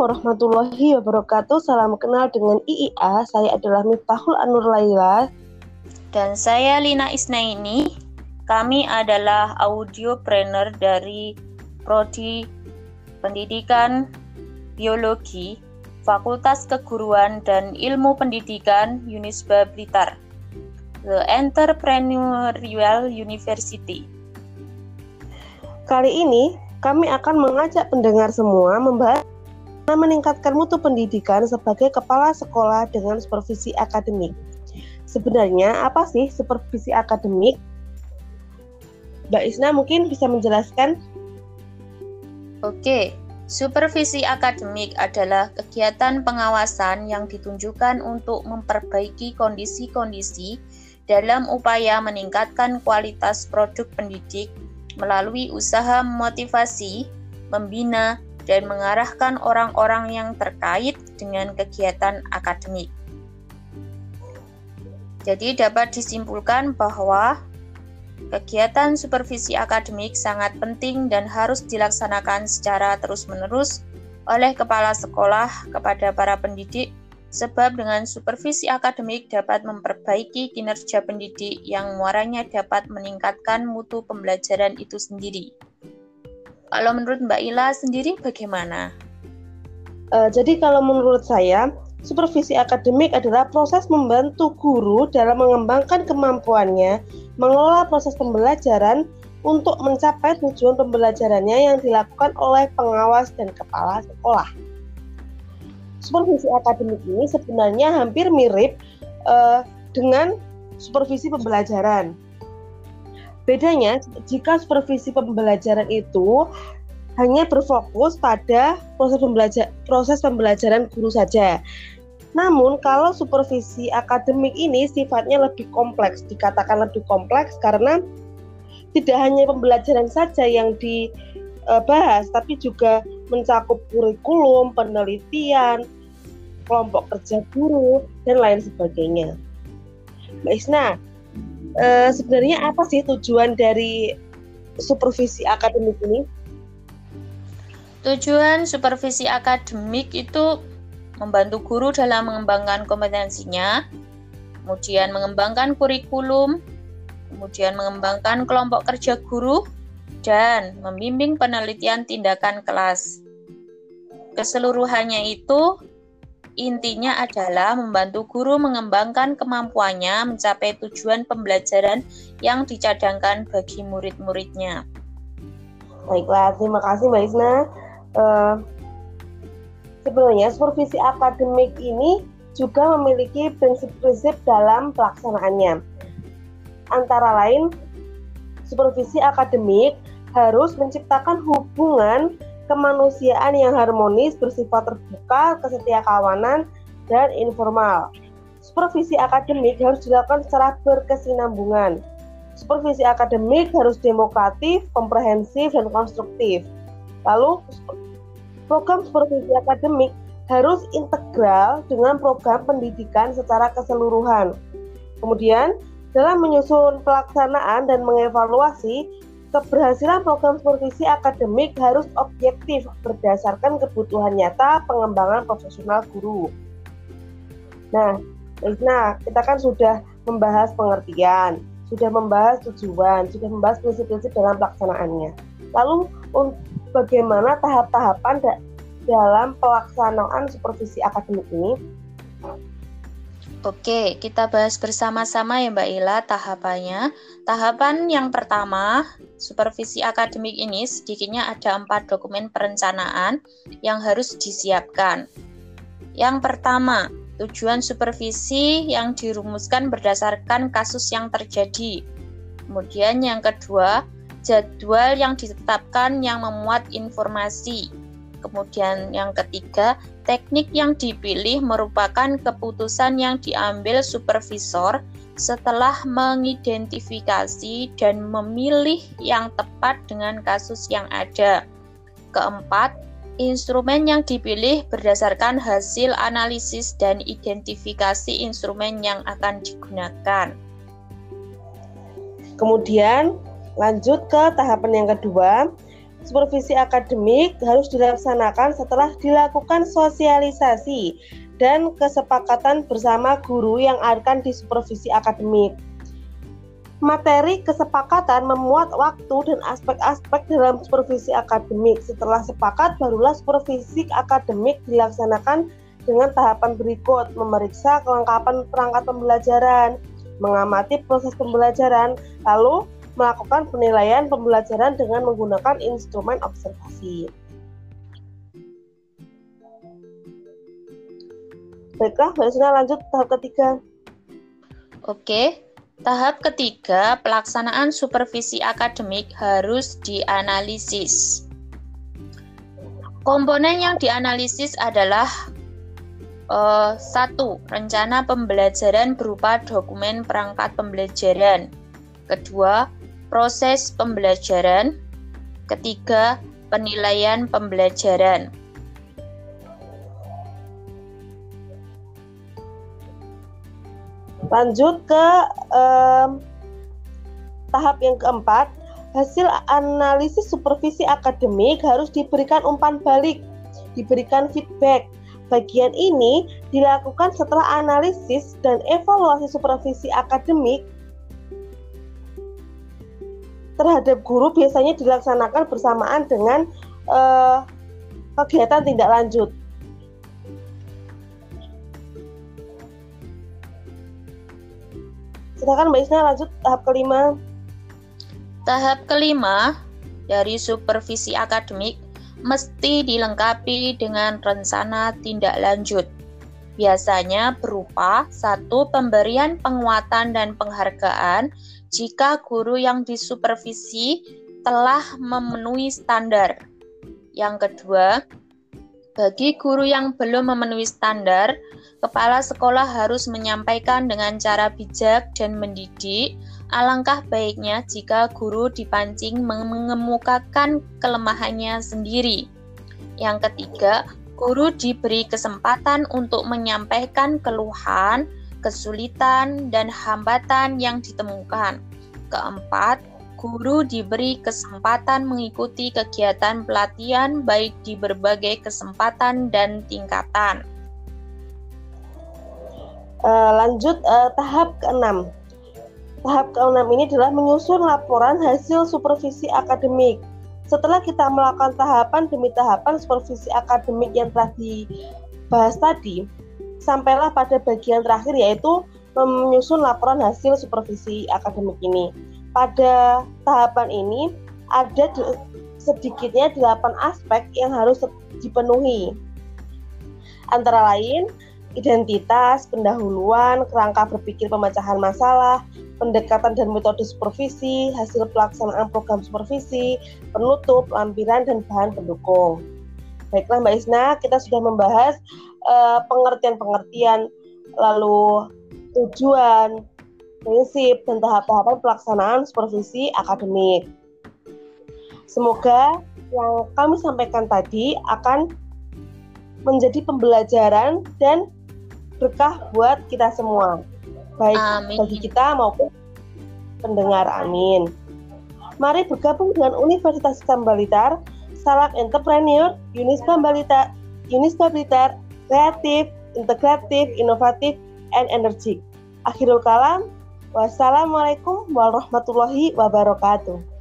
warahmatullahi wabarakatuh. Salam kenal dengan IIA. Saya adalah Miftahul Anur Laila. Dan saya Lina Isnaini. Kami adalah audiopreneur dari Prodi Pendidikan Biologi Fakultas Keguruan dan Ilmu Pendidikan Unisba Blitar. The Entrepreneurial University. Kali ini kami akan mengajak pendengar semua membahas meningkatkan mutu pendidikan sebagai kepala sekolah dengan supervisi akademik. Sebenarnya apa sih supervisi akademik? Mbak Isna mungkin bisa menjelaskan? Oke, supervisi akademik adalah kegiatan pengawasan yang ditunjukkan untuk memperbaiki kondisi-kondisi dalam upaya meningkatkan kualitas produk pendidik melalui usaha motivasi, membina, dan mengarahkan orang-orang yang terkait dengan kegiatan akademik. Jadi dapat disimpulkan bahwa kegiatan supervisi akademik sangat penting dan harus dilaksanakan secara terus-menerus oleh kepala sekolah kepada para pendidik sebab dengan supervisi akademik dapat memperbaiki kinerja pendidik yang muaranya dapat meningkatkan mutu pembelajaran itu sendiri. Kalau menurut Mbak Ila sendiri bagaimana? Uh, jadi kalau menurut saya, supervisi akademik adalah proses membantu guru dalam mengembangkan kemampuannya mengelola proses pembelajaran untuk mencapai tujuan pembelajarannya yang dilakukan oleh pengawas dan kepala sekolah. Supervisi akademik ini sebenarnya hampir mirip uh, dengan supervisi pembelajaran Bedanya, jika supervisi pembelajaran itu hanya berfokus pada proses, pembelajar, proses pembelajaran guru saja. Namun, kalau supervisi akademik ini sifatnya lebih kompleks, dikatakan lebih kompleks karena tidak hanya pembelajaran saja yang dibahas, tapi juga mencakup kurikulum, penelitian, kelompok kerja guru, dan lain sebagainya. Mbak Isna, uh, sebenarnya apa sih tujuan dari supervisi akademik ini? Tujuan supervisi akademik itu membantu guru dalam mengembangkan kompetensinya, kemudian mengembangkan kurikulum, kemudian mengembangkan kelompok kerja guru, dan membimbing penelitian tindakan kelas. Keseluruhannya itu Intinya adalah membantu guru mengembangkan kemampuannya mencapai tujuan pembelajaran yang dicadangkan bagi murid-muridnya. Baiklah, terima kasih Mbak Isna. Uh, sebenarnya supervisi akademik ini juga memiliki prinsip-prinsip dalam pelaksanaannya. Antara lain, supervisi akademik harus menciptakan hubungan kemanusiaan yang harmonis, bersifat terbuka, kesetia kawanan, dan informal. Supervisi akademik harus dilakukan secara berkesinambungan. Supervisi akademik harus demokratif, komprehensif, dan konstruktif. Lalu, program supervisi akademik harus integral dengan program pendidikan secara keseluruhan. Kemudian, dalam menyusun pelaksanaan dan mengevaluasi, Keberhasilan program supervisi akademik harus objektif berdasarkan kebutuhan nyata pengembangan profesional guru. Nah, nah kita kan sudah membahas pengertian, sudah membahas tujuan, sudah membahas prinsip-prinsip dalam pelaksanaannya. Lalu bagaimana tahap-tahapan dalam pelaksanaan supervisi akademik ini? Oke, kita bahas bersama-sama ya Mbak Ila tahapannya. Tahapan yang pertama, supervisi akademik ini sedikitnya ada empat dokumen perencanaan yang harus disiapkan. Yang pertama, tujuan supervisi yang dirumuskan berdasarkan kasus yang terjadi. Kemudian yang kedua, jadwal yang ditetapkan yang memuat informasi. Kemudian yang ketiga, teknik yang dipilih merupakan keputusan yang diambil supervisor setelah mengidentifikasi dan memilih yang tepat dengan kasus yang ada. Keempat, instrumen yang dipilih berdasarkan hasil analisis dan identifikasi instrumen yang akan digunakan. Kemudian, lanjut ke tahapan yang kedua, supervisi akademik harus dilaksanakan setelah dilakukan sosialisasi dan kesepakatan bersama guru yang akan disupervisi akademik. Materi kesepakatan memuat waktu dan aspek-aspek dalam supervisi akademik. Setelah sepakat, barulah supervisi akademik dilaksanakan dengan tahapan berikut, memeriksa kelengkapan perangkat pembelajaran, mengamati proses pembelajaran, lalu melakukan penilaian pembelajaran dengan menggunakan instrumen observasi. Baiklah, Mbak lanjut tahap ketiga. Oke, Tahap ketiga, pelaksanaan supervisi akademik harus dianalisis. Komponen yang dianalisis adalah uh, satu, rencana pembelajaran berupa dokumen perangkat pembelajaran. Kedua, proses pembelajaran. Ketiga, penilaian pembelajaran. Lanjut ke um, tahap yang keempat, hasil analisis supervisi akademik harus diberikan umpan balik, diberikan feedback. Bagian ini dilakukan setelah analisis dan evaluasi supervisi akademik terhadap guru biasanya dilaksanakan bersamaan dengan uh, kegiatan tindak lanjut. Silakan Mbak Isna lanjut tahap kelima. Tahap kelima dari supervisi akademik mesti dilengkapi dengan rencana tindak lanjut. Biasanya berupa satu pemberian penguatan dan penghargaan jika guru yang disupervisi telah memenuhi standar. Yang kedua, bagi guru yang belum memenuhi standar, kepala sekolah harus menyampaikan dengan cara bijak dan mendidik. Alangkah baiknya jika guru dipancing mengemukakan kelemahannya sendiri. Yang ketiga, guru diberi kesempatan untuk menyampaikan keluhan, kesulitan, dan hambatan yang ditemukan. Keempat, guru diberi kesempatan mengikuti kegiatan pelatihan baik di berbagai kesempatan dan tingkatan. Uh, lanjut uh, tahap keenam. Tahap keenam ini adalah menyusun laporan hasil supervisi akademik. Setelah kita melakukan tahapan demi tahapan supervisi akademik yang telah dibahas tadi, sampailah pada bagian terakhir yaitu menyusun laporan hasil supervisi akademik ini pada tahapan ini ada sedikitnya delapan aspek yang harus dipenuhi. Antara lain, identitas, pendahuluan, kerangka berpikir pemecahan masalah, pendekatan dan metode supervisi, hasil pelaksanaan program supervisi, penutup, lampiran, dan bahan pendukung. Baiklah Mbak Isna, kita sudah membahas eh, pengertian-pengertian, uh, lalu tujuan, prinsip, dan tahap-tahapan pelaksanaan supervisi akademik. Semoga yang kami sampaikan tadi akan menjadi pembelajaran dan berkah buat kita semua, baik Amin. bagi kita maupun pendengar. Amin. Mari bergabung dengan Universitas Kambalitar, Salak Entrepreneur, Unisba Balitar, Unisba Blitar, Kreatif, Integratif, Inovatif, and Energik. Akhirul kalam, Wassalamualaikum warahmatullahi wabarakatuh.